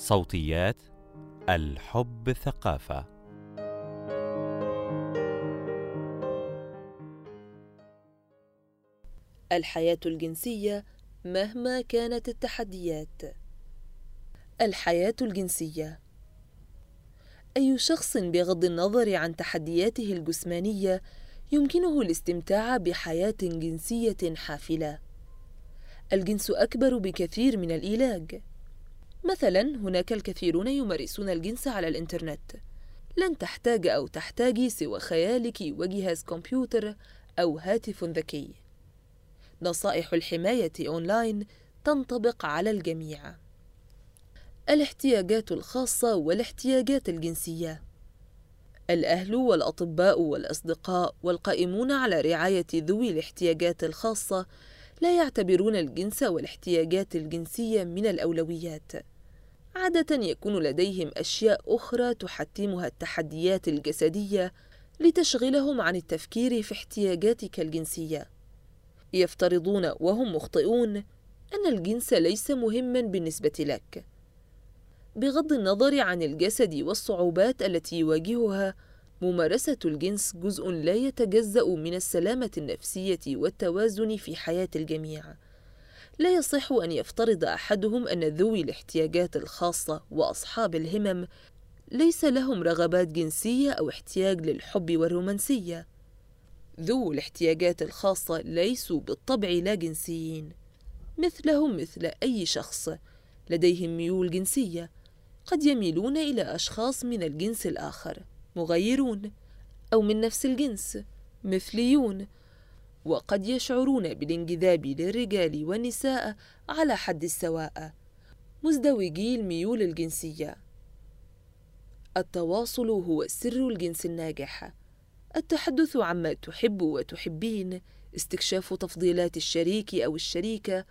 صوتيات الحب ثقافة. الحياة الجنسية مهما كانت التحديات. الحياة الجنسية. أي شخص بغض النظر عن تحدياته الجسمانية يمكنه الاستمتاع بحياة جنسية حافلة. الجنس أكبر بكثير من الإيلاج. مثلا هناك الكثيرون يمارسون الجنس على الإنترنت. لن تحتاج أو تحتاجي سوى خيالك وجهاز كمبيوتر أو هاتف ذكي. نصائح الحماية أونلاين تنطبق على الجميع. الاحتياجات الخاصة والاحتياجات الجنسية. الأهل والأطباء والأصدقاء والقائمون على رعاية ذوي الاحتياجات الخاصة لا يعتبرون الجنس والاحتياجات الجنسية من الأولويات. عادة يكون لديهم أشياء أخرى تحتمها التحديات الجسدية لتشغلهم عن التفكير في احتياجاتك الجنسية يفترضون وهم مخطئون أن الجنس ليس مهما بالنسبة لك بغض النظر عن الجسد والصعوبات التي يواجهها ممارسة الجنس جزء لا يتجزأ من السلامة النفسية والتوازن في حياة الجميع. لا يصح أن يفترض أحدهم أن ذوي الاحتياجات الخاصة وأصحاب الهمم ليس لهم رغبات جنسية أو احتياج للحب والرومانسية. ذو الاحتياجات الخاصة ليسوا بالطبع لا جنسيين، مثلهم مثل أي شخص لديهم ميول جنسية، قد يميلون إلى أشخاص من الجنس الآخر. مغيرون أو من نفس الجنس مثليون وقد يشعرون بالانجذاب للرجال والنساء على حد السواء مزدوجي الميول الجنسية. التواصل هو سر الجنس الناجح. التحدث عما تحب وتحبين استكشاف تفضيلات الشريك أو الشريكة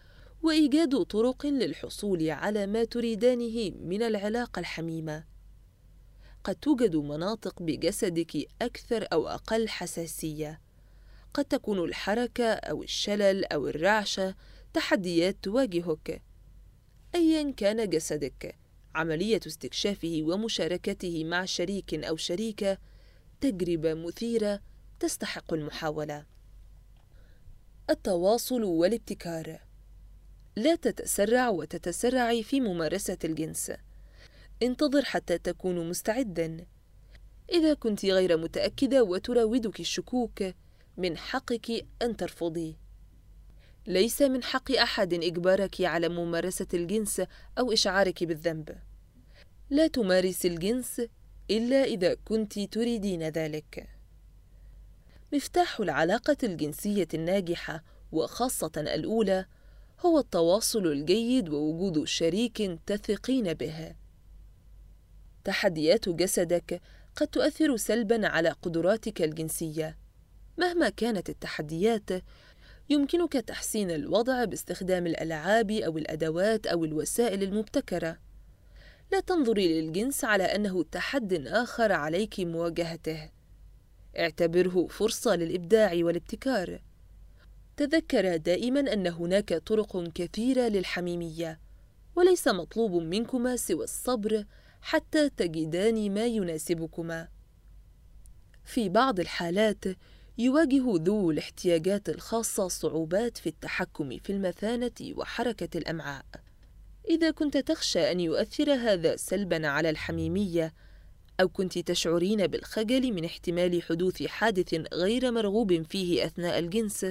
وإيجاد طرق للحصول على ما تريدانه من العلاقة الحميمة. قد توجد مناطق بجسدك أكثر أو أقل حساسية. قد تكون الحركة أو الشلل أو الرعشة تحديات تواجهك. أيا كان جسدك عملية استكشافه ومشاركته مع شريك أو شريكة تجربة مثيرة تستحق المحاولة. التواصل والابتكار. لا تتسرع وتتسرعي في ممارسة الجنس. انتظر حتى تكون مستعدا. إذا كنت غير متأكدة وتراودك الشكوك من حقك أن ترفضي. ليس من حق أحد إجبارك على ممارسة الجنس أو إشعارك بالذنب. لا تمارس الجنس إلا إذا كنت تريدين ذلك. مفتاح العلاقة الجنسية الناجحة وخاصة الأولى هو التواصل الجيد ووجود شريك تثقين به. تحديات جسدك قد تؤثر سلبا على قدراتك الجنسية. مهما كانت التحديات يمكنك تحسين الوضع باستخدام الألعاب أو الأدوات أو الوسائل المبتكرة. لا تنظري للجنس على أنه تحد آخر عليك مواجهته. اعتبره فرصة للإبداع والابتكار. تذكر دائما أن هناك طرق كثيرة للحميمية وليس مطلوب منكما سوى الصبر حتى تجدان ما يناسبكما. في بعض الحالات يواجه ذو الاحتياجات الخاصة صعوبات في التحكم في المثانة وحركة الأمعاء. إذا كنت تخشى أن يؤثر هذا سلبا على الحميمية أو كنت تشعرين بالخجل من احتمال حدوث حادث غير مرغوب فيه أثناء الجنس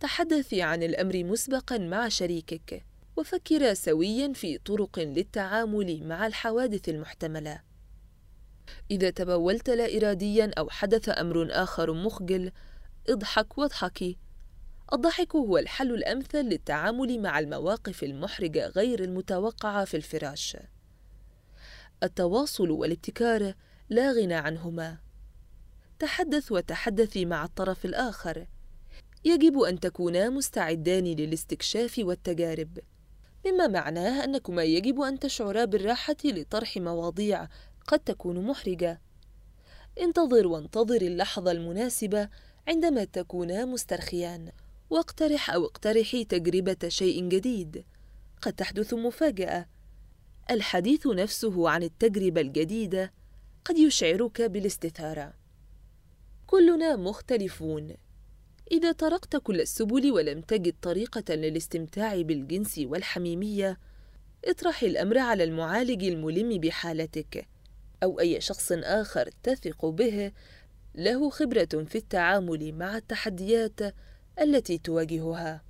تحدثي عن الأمر مسبقا مع شريكك وفكرا سويا في طرق للتعامل مع الحوادث المحتملة. إذا تبولت لا اراديا أو حدث أمر آخر مخجل اضحك واضحكي الضحك هو الحل الأمثل للتعامل مع المواقف المحرجة غير المتوقعة في الفراش. التواصل والابتكار لا غنى عنهما. تحدث وتحدثي مع الطرف الآخر. يجب أن تكونا مستعدان للاستكشاف والتجارب. مما معناه أنكما يجب أن تشعرا بالراحة لطرح مواضيع قد تكون محرجة. انتظر وانتظر اللحظة المناسبة عندما تكونا مسترخيان واقترح أو اقترحي تجربة شيء جديد. قد تحدث مفاجأة. الحديث نفسه عن التجربة الجديدة قد يشعرك بالاستثارة. كلنا مختلفون. إذا طرقت كل السبل ولم تجد طريقة للاستمتاع بالجنس والحميمية اطرح الأمر على المعالج الملم بحالتك. أو أي شخص آخر تثق به له خبرة في التعامل مع التحديات التي تواجهها.